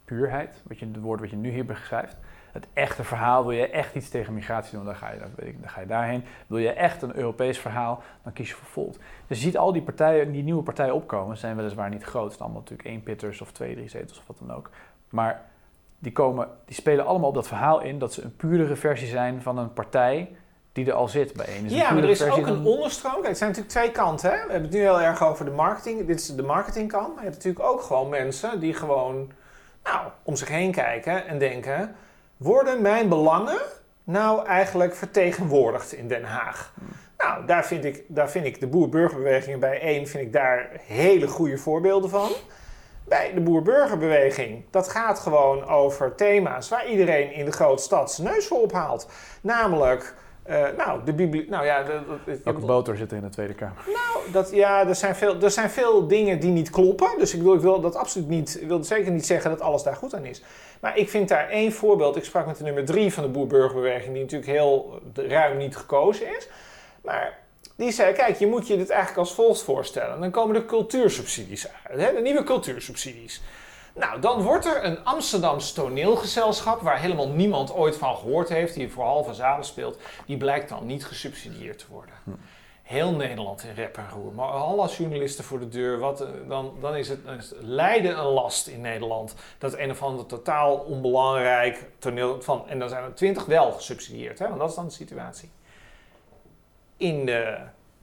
puurheid, wat je, het woord wat je nu hier beschrijft. Het echte verhaal, wil je echt iets tegen migratie doen, dan ga je, dan weet ik, dan ga je daarheen. Wil je echt een Europees verhaal, dan kies je voor Volt. Dus je ziet al die partijen, die nieuwe partijen opkomen, zijn weliswaar niet groot. Het zijn allemaal natuurlijk één pitters of twee, drie zetels of wat dan ook. Maar die, komen, die spelen allemaal op dat verhaal in dat ze een puurdere versie zijn van een partij die er al zit bij één. Dus Ja, maar er is ook een onderstroom. Kijk, het zijn natuurlijk twee kanten. Hè? We hebben het nu heel erg over de marketing. Dit is de marketingkant. Maar je hebt natuurlijk ook gewoon mensen die gewoon Nou, om zich heen kijken en denken: worden mijn belangen nou eigenlijk vertegenwoordigd in Den Haag? Nou, daar vind ik, daar vind ik de boer-burgerbewegingen bij één vind ik daar hele goede voorbeelden van. Bij de boer-burgerbeweging, dat gaat gewoon over thema's waar iedereen in de grote stad zijn neus voor ophaalt. Namelijk, uh, nou, de bibliotheek. Nou ja, Welke boter zit er in de Tweede Kamer? Nou, dat, ja, er zijn, veel, er zijn veel dingen die niet kloppen. Dus ik wil, ik wil dat absoluut niet, ik wil zeker niet zeggen dat alles daar goed aan is. Maar ik vind daar één voorbeeld. Ik sprak met de nummer drie van de boer-burgerbeweging, die natuurlijk heel ruim niet gekozen is. Maar die zei, kijk, je moet je dit eigenlijk als volgt voorstellen. Dan komen de cultuursubsidies uit, hè, de nieuwe cultuursubsidies. Nou, dan wordt er een Amsterdams toneelgezelschap, waar helemaal niemand ooit van gehoord heeft, die voor halve zalen speelt, die blijkt dan niet gesubsidieerd te worden. Hm. Heel Nederland in rep en roer. Maar alle journalisten voor de deur, wat, eh, dan, dan is het is lijden een last in Nederland. Dat een of ander totaal onbelangrijk toneel van. En dan zijn er twintig wel gesubsidieerd, hè, want dat is dan de situatie in de,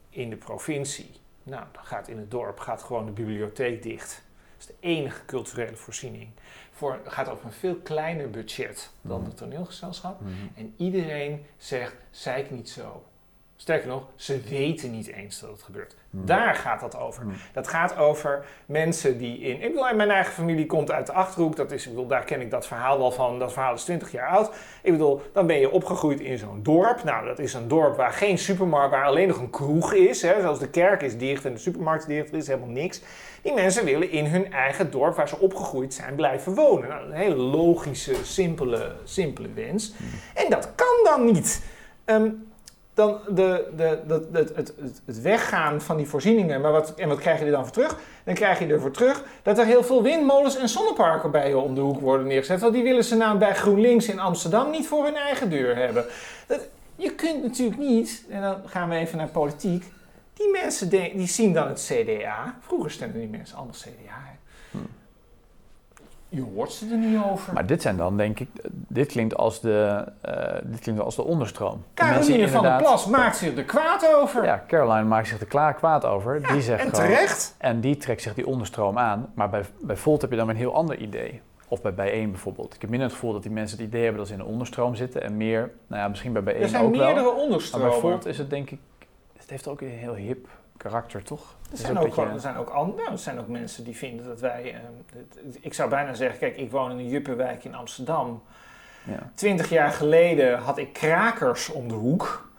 in de provincie. Nou, dan gaat in het dorp gaat gewoon de bibliotheek dicht. Dat is de enige culturele voorziening. Voor, het gaat over een veel kleiner budget dan het toneelgezelschap. Mm. En iedereen zegt, zeik niet zo. Sterker nog, ze weten niet eens dat het gebeurt. Hmm. Daar gaat dat over. Dat gaat over mensen die in. Ik bedoel, mijn eigen familie komt uit de achterhoek. Dat is, ik bedoel, daar ken ik dat verhaal wel van. Dat verhaal is 20 jaar oud. Ik bedoel, dan ben je opgegroeid in zo'n dorp. Nou, dat is een dorp waar geen supermarkt, waar alleen nog een kroeg is. Hè, zoals de kerk is dicht en de supermarkt is dicht. Er is helemaal niks. Die mensen willen in hun eigen dorp, waar ze opgegroeid zijn, blijven wonen. Nou, een hele logische, simpele, simpele wens. Hmm. En dat kan dan niet. Um, dan de, de, de, het, het, het, weggaan van die voorzieningen. Maar wat, en wat krijg je er dan voor terug? Dan krijg je ervoor terug dat er heel veel windmolens en zonneparken bij je om de hoek worden neergezet. Want die willen ze nou bij GroenLinks in Amsterdam niet voor hun eigen deur hebben. Dat, je kunt natuurlijk niet, en dan gaan we even naar politiek. Die mensen die zien dan het CDA. Vroeger stemden die mensen anders CDA. Je hoort ze er niet over. Maar dit zijn dan, denk ik, dit klinkt als de, uh, dit klinkt als de onderstroom. Caroline van der Plas maakt zich er kwaad over. Ja, Caroline maakt zich er klaar kwaad over. die zegt en terecht. en die trekt zich die onderstroom aan. Maar bij, bij Volt heb je dan een heel ander idee. Of bij Bijeen bijvoorbeeld. Ik heb minder het gevoel dat die mensen het idee hebben dat ze in een onderstroom zitten. En meer, nou ja, misschien bij Bijeen ook wel. Er zijn meerdere onderstromen. Maar bij Volt is het denk ik, het heeft ook een heel hip karakter, toch? Er zijn, ook, er, zijn ook nou, er zijn ook mensen die vinden dat wij... Uh, ik zou bijna zeggen, kijk, ik woon in een juppenwijk in Amsterdam. Ja. Twintig jaar geleden had ik krakers om de hoek.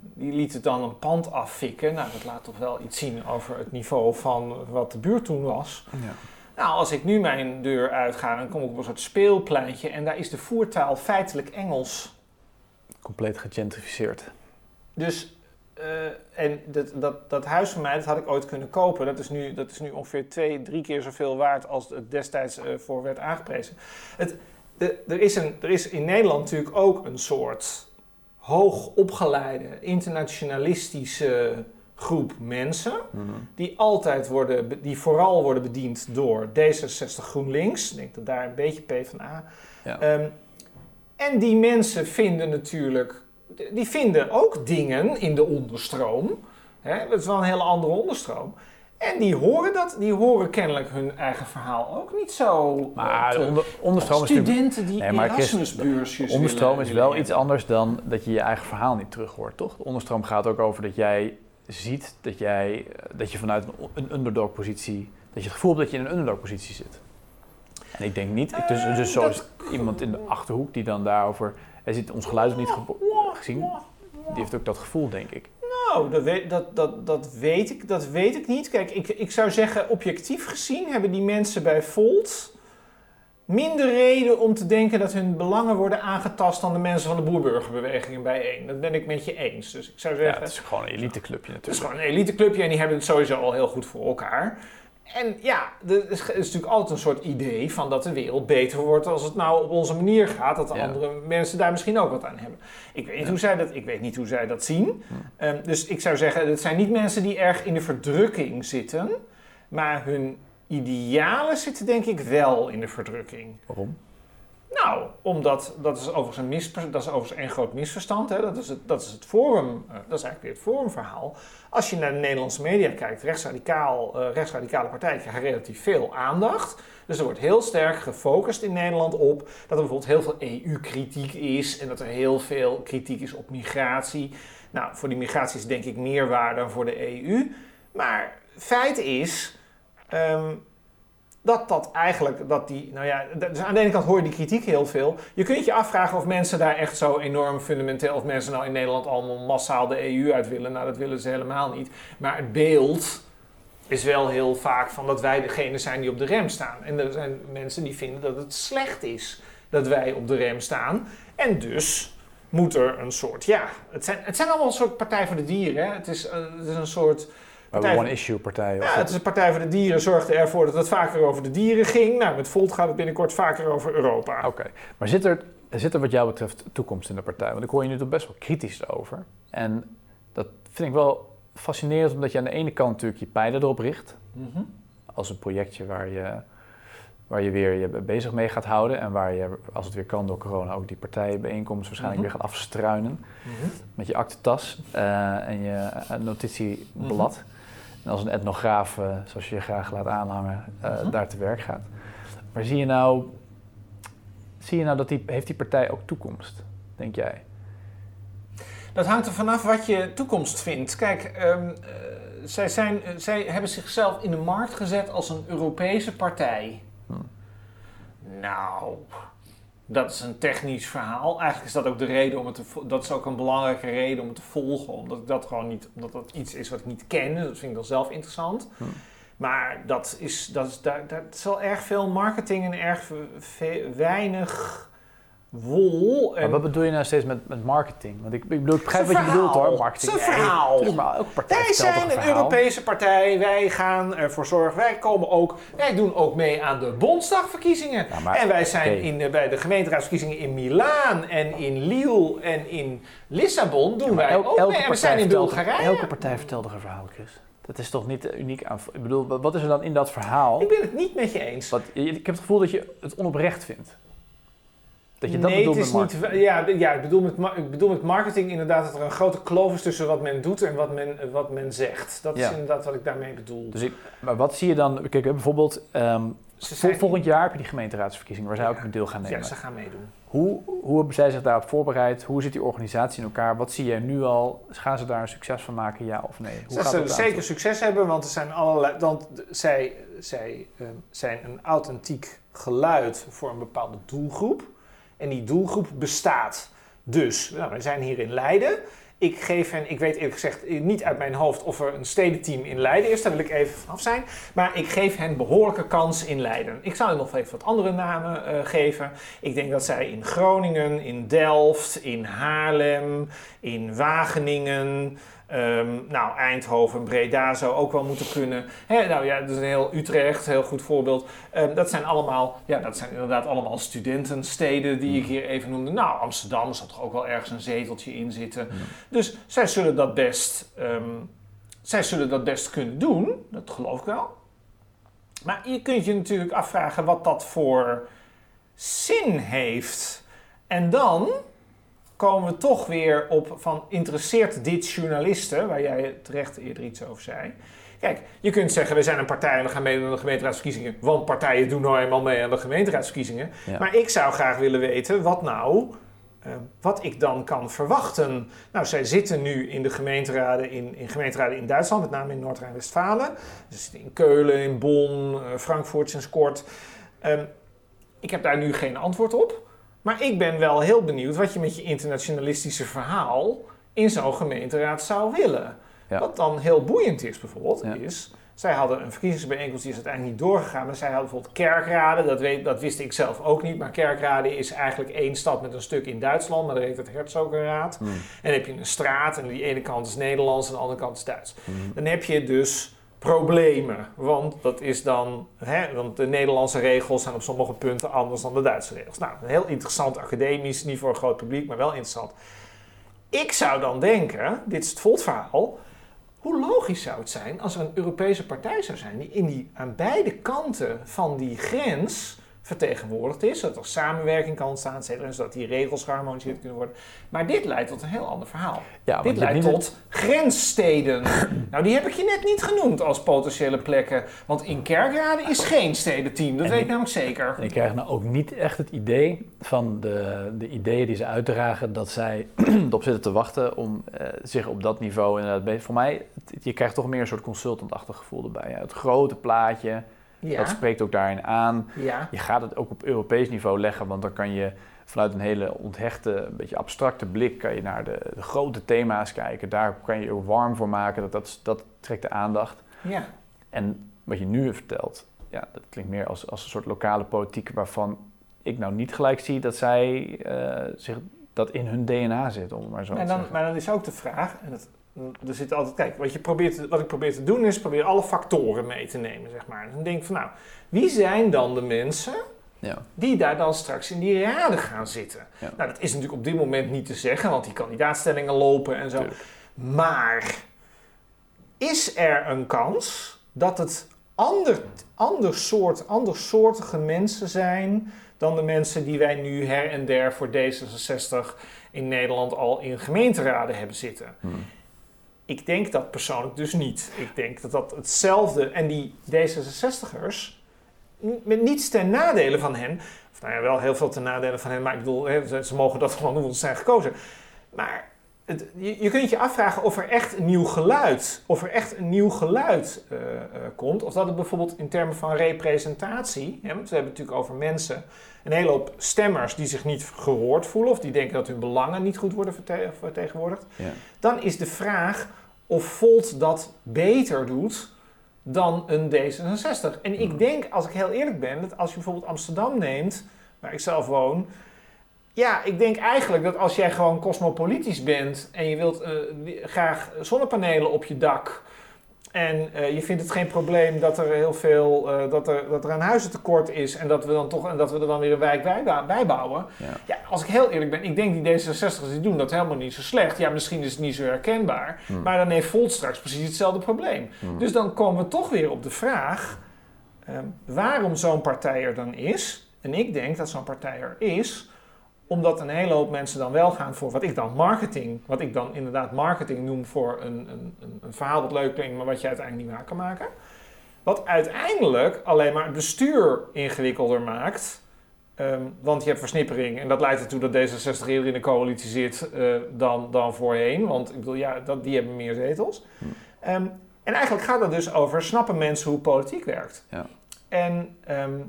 Die lieten dan een pand affikken. Nou, dat laat toch wel iets zien over het niveau van wat de buurt toen was. Ja. Nou, als ik nu mijn deur uitga, dan kom ik op een soort speelpleintje en daar is de voertaal feitelijk Engels. Compleet gegentrificeerd. Dus uh, en dat, dat, dat huis van mij, dat had ik ooit kunnen kopen. Dat is nu, dat is nu ongeveer twee, drie keer zoveel waard als het destijds uh, voor werd aangeprezen. Het, de, er, is een, er is in Nederland natuurlijk ook een soort hoogopgeleide, internationalistische groep mensen. Mhm. Die altijd worden, die vooral worden bediend door D66 GroenLinks. Ik denk dat daar een beetje PvdA. Ja. Um, en die mensen vinden natuurlijk die vinden ook dingen in de onderstroom. Hè? Dat is wel een hele andere onderstroom. En die horen dat, die horen kennelijk hun eigen verhaal ook niet zo. Maar onder, onderstroom studenten die nee, Erasmusbeursjes. Onderstroom is wel iets anders dan dat je je eigen verhaal niet terug hoort, toch? De onderstroom gaat ook over dat jij ziet dat jij dat je vanuit een underdog positie, dat je het gevoel hebt dat je in een underdog positie zit. En ik denk niet, dus, dus zo is iemand in de achterhoek die dan daarover, hij ziet ons geluid niet gezien, die heeft ook dat gevoel, denk ik. Nou, dat weet, dat, dat, dat weet, ik, dat weet ik niet. Kijk, ik, ik zou zeggen, objectief gezien hebben die mensen bij Volt minder reden om te denken dat hun belangen worden aangetast dan de mensen van de boerburgerbeweging bijeen. Dat ben ik met je eens. Dus ik zou zeggen. Ja, het is gewoon een eliteclubje natuurlijk. Het is gewoon een eliteclubje en die hebben het sowieso al heel goed voor elkaar. En ja, er is, natuurlijk altijd een soort idee van dat de wereld beter wordt als het nou op onze manier gaat. Dat de andere mensen daar misschien ook wat aan hebben. Ik weet niet, hoe, zij dat, ik weet niet hoe zij dat zien. Ehm, dus ik zou zeggen, het zijn niet mensen die erg in de verdrukking zitten. Maar hun idealen zitten denk ik wel in de verdrukking. Waarom? Nou, omdat dat is overigens een, dat is een groot misverstand. Hè? Dat, is het, dat is het forum, uh, dat is eigenlijk weer het forumverhaal. Als je naar de Nederlandse media kijkt, rechtsradicaal, uh, rechtsradicale partijen krijgen relatief veel aandacht. Dus er wordt heel sterk gefocust in Nederland op dat er bijvoorbeeld heel veel EU-kritiek is en dat er heel veel kritiek is op migratie. Nou, voor die migratie is denk ik meer waar dan voor de EU. Maar feit is. Um, dat dat eigenlijk, dat die, nou ja, dus aan de ene kant hoor je die kritiek heel veel. Je kunt je afvragen of mensen daar echt zo enorm fundamenteel, of mensen nou in Nederland allemaal massaal de EU uit willen. Nou, dat willen ze helemaal niet. Maar het beeld is wel heel vaak van dat wij degene zijn die op de rem staan. En er zijn mensen die vinden dat het slecht is dat wij op de rem staan. En dus moet er een soort, ja, het zijn, het zijn allemaal een soort partij voor de dieren. Het, is, het is een soort Partij one-issue partij. Ja, het is een Partij voor de Dieren zorgde ervoor dat het vaker over de dieren ging. Nou, met Volt gaat het binnenkort vaker over Europa. Oké, maar zit er, zit er wat jou betreft toekomst in de partij? Want ik hoor je nu toch best wel kritisch over. En dat vind ik wel fascinerend, omdat je aan de ene kant natuurlijk je pijlen erop richt. Mm Als een projectje waar je, waar je weer je bezig mee gaat houden. En waar je, als het weer kan door corona, ook die partijenbijeenkomsten waarschijnlijk mm weer gaat afstruinen. Mhm. Met je aktentas uh, en je uh, notitieblad. En als een etnograaf, uh, zoals je je graag laat aanhangen, uh, daar te werk gaat. Maar zie je nou, zie je nou dat die, heeft die partij ook toekomst, denk jij? Dat hangt er vanaf wat je toekomst vindt. Kijk, um, uh, zij, zijn, zij hebben zichzelf in de markt gezet als een Europese partij. Hm. Nou, dat is een technisch verhaal. Eigenlijk is dat ook de reden om het te dat is ook een belangrijke reden om het te volgen. Omdat ik dat gewoon niet, omdat dat iets is wat ik niet ken. Dat vind ik dan zelf interessant. Hm. Maar dat is, dat is, daar, daar is wel erg veel marketing en erg weinig wol. En maar wat bedoel je nou steeds met, met marketing? Want ik, ik bedoel, ik begrijp wat je bedoelt hoor, marketing. Het is een verhaal. maar wij zijn een, Europese partij, wij gaan ervoor zorgen, wij komen ook, wij doen ook mee aan de Bondsdagverkiezingen. en wij zijn in, bij de gemeenteraadsverkiezingen in Milaan en in Lille en in Lissabon doen wij ook mee. En we zijn in Bulgarije. Elke partij vertelt er een verhaal, Chris. Dat is toch niet uniek aan. Ik bedoel, wat is er dan in dat verhaal? Ik ben het niet met je eens. Wat, ik heb het gevoel dat je het onoprecht vindt. Dat je dat nee, bedoelt het is met marketing. Niet, ja, ja ik, bedoel met, ik bedoel met marketing inderdaad dat er een grote kloof is tussen wat men doet en wat men, wat men zegt. Dat is inderdaad wat ik daarmee bedoel. Dus ik, maar wat zie je dan? Kijk, bijvoorbeeld um, volgend jaar heb je die gemeenteraadsverkiezingen waar zij ook een deel gaan nemen. Ja, ze gaan meedoen. Hoe, hoe hebben zij zich daarop voorbereid? Hoe zit die organisatie in elkaar? Wat zie jij nu al? Gaan ze daar een succes van maken, ja of nee? Hoe ze zullen zeker succes hebben, want er zijn allerlei. Want zij, zij um, zijn een authentiek geluid voor een bepaalde doelgroep. En die doelgroep bestaat. Dus, nou, we zijn hier in Leiden. Ik geef hen, ik weet eerlijk gezegd niet uit mijn hoofd of er een stedenteam in Leiden is. Daar wil ik even vanaf zijn. Maar ik geef hen behoorlijke kans in Leiden. Ik zou nog even wat andere namen uh, geven. Ik denk dat zij in Groningen, in Delft, in Haarlem, in Wageningen, Um, nou, Eindhoven, Breda zou ook wel moeten kunnen. He, nou ja, dat is een heel Utrecht, heel goed voorbeeld. Um, dat zijn allemaal, ja, dat zijn inderdaad allemaal studentensteden die ik hier even noemde. Nou, Amsterdam zal toch ook wel ergens een zeteltje in zitten. Dus zij zullen dat best, um, zij zullen dat best kunnen doen. Dat geloof ik wel. Maar je kunt je natuurlijk afvragen wat dat voor zin heeft. En dan komen we toch weer op van interesseert dit journalisten, waar jij terecht eerder iets over zei. Kijk, je kunt zeggen, we zijn een partij en we gaan meedoen aan de gemeenteraadsverkiezingen, want partijen doen nou eenmaal mee aan de gemeenteraadsverkiezingen. Maar ik zou graag willen weten wat nou, uh, wat ik dan kan verwachten. Nou, zij zitten nu in de gemeenteraden in, in gemeenteraden in Duitsland, met name in Noord-Rijn-Westfalen. Ze zitten in Keulen, in Bonn, uh, Frankfurt sinds kort. Um, ik heb daar nu geen antwoord op. Maar ik ben wel heel benieuwd wat je met je internationalistische verhaal in zo'n gemeenteraad zou willen. Wat dan heel boeiend is bijvoorbeeld, is... Zij hadden een verkiezingsbijeenkomst, die is uiteindelijk niet doorgegaan. Maar zij hadden bijvoorbeeld kerkraden, dat, weet, dat wist ik zelf ook niet. Maar kerkraden is eigenlijk één stad met een stuk in Duitsland, maar dat heet het Herzogenraad. Hmm. En dan heb je een straat en die ene kant is Nederlands en de andere kant is Duits. Hmm. Dan heb je dus problemen. Want dat is dan, hè, want de Nederlandse regels zijn op sommige punten anders dan de Duitse regels. Nou, heel interessant academisch, niet voor een groot publiek, maar wel interessant. Ik zou dan denken, dit is het voltverhaal, hoe logisch zou het zijn als er een Europese partij zou zijn die in die, aan beide kanten van die grens vertegenwoordigd is, zodat er samenwerking kan ontstaan, en zodat die regels geharmoniseerd kunnen worden. Maar dit leidt tot een heel ander verhaal. Ja, dit leidt tot grenssteden. nou, die heb ik je net niet genoemd als potentiële plekken, want in Kerkrade is geen stedenteam, dat En weet ik namelijk zeker. En ik krijg nou ook niet echt het idee van de, de ideeën die ze uitdragen dat zij erop zitten te wachten om eh, zich op dat niveau inderdaad. Voor mij, het- je krijgt toch meer een soort consultantachtig gevoel erbij. Ja, het grote plaatje, dat spreekt ook daarin aan. ja. Je gaat het ook op Europees niveau leggen, want dan kan je vanuit een hele onthechte, een beetje abstracte blik kan je naar de, de grote thema's kijken. Daar kan je je ook warm voor maken, dat, dat, dat trekt de aandacht. ja. En wat je nu vertelt, ja, dat klinkt meer als, als een soort lokale politiek waarvan ik nou niet gelijk zie dat zij eh, zich dat in hun DNA zit, om maar zo En dan, maar dan is ook de vraag, en dat, er zit altijd, kijk, wat, je probeert, wat ik probeer te doen is, probeer alle factoren mee te nemen, zeg maar. En dan denk ik van, nou, wie zijn dan de mensen Ja. die daar dan straks in die raden gaan zitten? Ja. Nou, dat is natuurlijk op dit moment niet te zeggen, want die kandidaatstellingen lopen en zo. Tuurlijk. Maar is er een kans dat het ander, ander soort, andersoortige mensen zijn dan de mensen die wij nu her en der voor D66 in Nederland al in gemeenteraden hebben zitten? Hm. Ik denk dat persoonlijk dus niet. Ik denk dat dat hetzelfde. En die D66ers, n- met niets ten nadele van hen. Of nou ja, wel heel veel ten nadele van hen, maar ik bedoel, ze, mogen dat gewoon doen, want ze zijn gekozen. Maar het, je, kunt je afvragen of er echt een nieuw geluid, of er echt een nieuw geluid eh, eh, komt. Of dat het bijvoorbeeld in termen van representatie, want we hebben het natuurlijk over mensen, een hele hoop stemmers die zich niet gehoord voelen of die denken dat hun belangen niet goed worden verte- vertegenwoordigd Ja. dan is de vraag of Volt dat beter doet dan een D66. En ik denk, als ik heel eerlijk ben, dat als je bijvoorbeeld Amsterdam neemt, waar ik zelf woon, ja, ik denk eigenlijk dat als jij gewoon cosmopolitisch bent en je wilt eh, graag zonnepanelen op je dak en eh, je vindt het geen probleem dat er heel veel, eh, dat, er, dat er een huizentekort is en dat we dan toch en dat we er dan weer een wijk bij, bijbouwen. Ja. Ja, als ik heel eerlijk ben, ik denk die D66'ers die doen dat helemaal niet zo slecht. Ja, misschien is het niet zo herkenbaar, Hm. maar dan heeft Volt straks precies hetzelfde probleem. Hm. Dus dan komen we toch weer op de vraag ehm, waarom zo'n partij er dan is. En ik denk dat zo'n partij er is omdat een hele hoop mensen dan wel gaan voor wat ik dan marketing, wat ik dan inderdaad marketing noem voor een, een, een, een verhaal dat leuk klinkt, maar wat je uiteindelijk niet waar kan maken. Wat uiteindelijk alleen maar het bestuur ingewikkelder maakt. Ehm, want je hebt versnippering en dat leidt ertoe dat D66 eerder in de coalitie zit eh, dan, dan voorheen. Want ik bedoel, ja, dat, die hebben meer zetels. Hm. Ehm, en eigenlijk gaat het dus over, snappen mensen hoe politiek werkt? Ja. En ehm,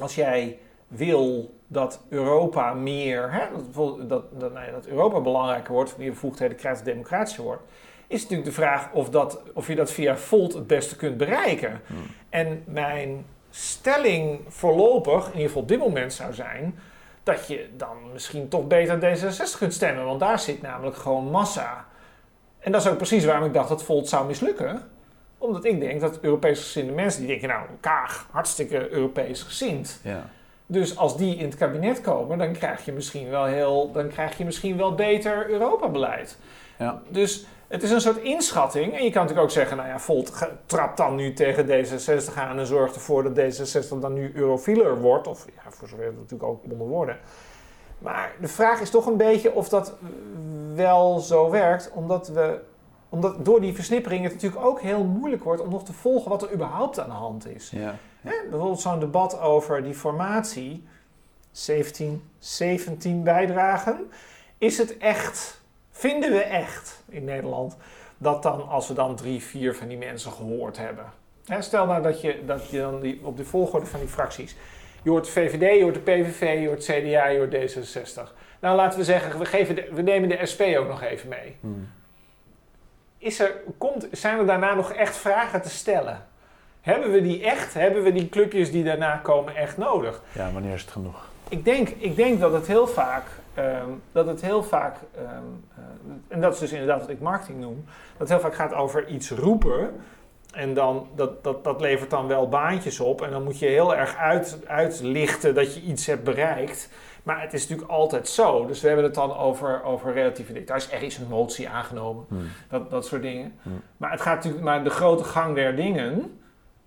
als jij wil dat Europa meer, hè, dat, dat, dat, nou dat Europa belangrijker wordt, meer bevoegdheden krijgt, democratischer wordt, is natuurlijk de vraag of, dat, of je dat via Volt het beste kunt bereiken. Hm. En mijn stelling voorlopig, in ieder geval op dit moment, zou zijn dat je dan misschien toch beter D66 kunt stemmen, want daar zit namelijk gewoon massa. En dat is ook precies waarom ik dacht dat Volt zou mislukken. Omdat ik denk dat Europees gezinde mensen die denken, nou, Kaag, hartstikke Europees gezind. Ja. Dus als die in het kabinet komen, dan krijg je misschien wel heel, dan krijg je misschien wel beter Europa-beleid. Ja. Dus het is een soort inschatting. En je kan natuurlijk ook zeggen, nou ja, Volt trapt dan nu tegen D66 aan en zorgt ervoor dat D66 dan nu eurofieler wordt. Of ja, voor zover het natuurlijk ook onder worden. Maar de vraag is toch een beetje of dat wel zo werkt, omdat we omdat door die versnippering het natuurlijk ook heel moeilijk wordt om nog te volgen wat er überhaupt aan de hand is. Ja. Hè, bijvoorbeeld zo'n debat over die formatie, 17, 17 bijdragen. Is het echt, vinden we echt in Nederland, dat dan als we dan drie, vier van die mensen gehoord hebben. Hè, stel nou dat je, dat je dan die, op de volgorde van die fracties, je hoort de VVD, je hoort de PVV, je hoort CDA, je hoort D66. Nou laten we zeggen, we, geven de- we nemen de SP ook nog even mee. Hm. Is er, komt, zijn er daarna nog echt vragen te stellen? Hebben we die echt? Hebben we die clubjes die daarna komen echt nodig? ja, wanneer is het genoeg? Ik denk, ik denk dat het heel vaak, ehm, dat het heel vaak, eh, en dat is dus inderdaad wat ik marketing noem, dat het heel vaak gaat over iets roepen. En dan, dat, dat, dat levert dan wel baantjes op. En dan moet je heel erg uit, uitlichten dat je iets hebt bereikt. Maar het is natuurlijk altijd zo. Dus we hebben het dan over, over relatieve details. Er is een motie aangenomen. Hm. Dat, dat soort dingen. Hm. Maar, het gaat natuurlijk, maar de grote gang der dingen,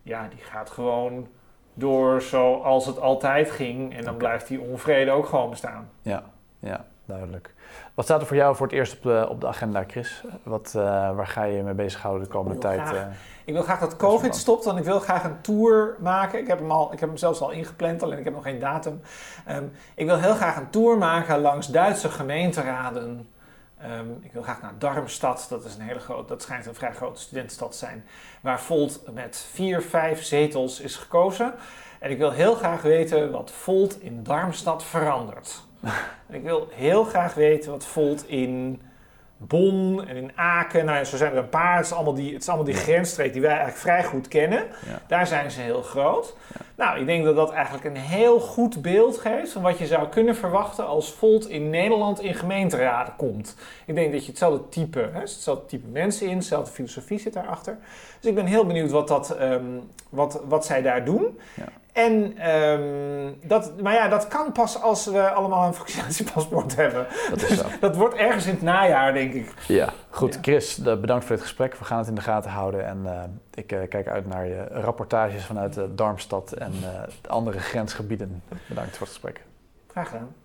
ja, die gaat gewoon door zoals het altijd ging. En dan blijft die onvrede ook gewoon bestaan. Ja, ja, duidelijk. Wat staat er voor jou voor het eerst op de, op de agenda, Chris? Wat, uh, waar ga je je mee bezighouden de komende tijd? Graag, uh, ik wil graag dat COVID stopt, want ik wil graag een tour maken. Ik heb hem, al, ik heb hem zelfs al ingepland, alleen ik heb nog geen datum. Um, ik wil heel graag een tour maken langs Duitse gemeenteraden. Um, ik wil graag naar Darmstad, dat, is een hele groot, dat schijnt een vrij grote studentenstad te zijn, waar Volt met vier, vijf zetels is gekozen. En ik wil heel graag weten wat Volt in Darmstad verandert. en ik wil heel graag weten wat Volt in Bonn en in Aken, nou ja, zo zijn er een paar. Het is allemaal die, het is allemaal die grensstreek die wij eigenlijk vrij goed kennen. Ja. Daar zijn ze heel groot. Nou, ik denk dat dat eigenlijk een heel goed beeld geeft van wat je zou kunnen verwachten als Volt in Nederland in gemeenteraden komt. Ik denk dat je hetzelfde type, hè, hetzelfde type mensen in, hetzelfde filosofie zit daarachter. Dus ik ben heel benieuwd wat, dat, um, wat, wat zij daar doen. Ja. En, um, dat, maar ja, dat kan pas als we allemaal een vaccinatiepaspoort hebben. Dat is Dus zo. dat wordt ergens in het najaar, denk ik. Ja, goed. Ja. Chris, de- bedankt voor dit gesprek. We gaan het in de gaten houden. En eh, ik eh, kijk uit naar je rapportages vanuit eh, Darmstad en eh, andere grensgebieden. Bedankt voor het gesprek. Graag gedaan.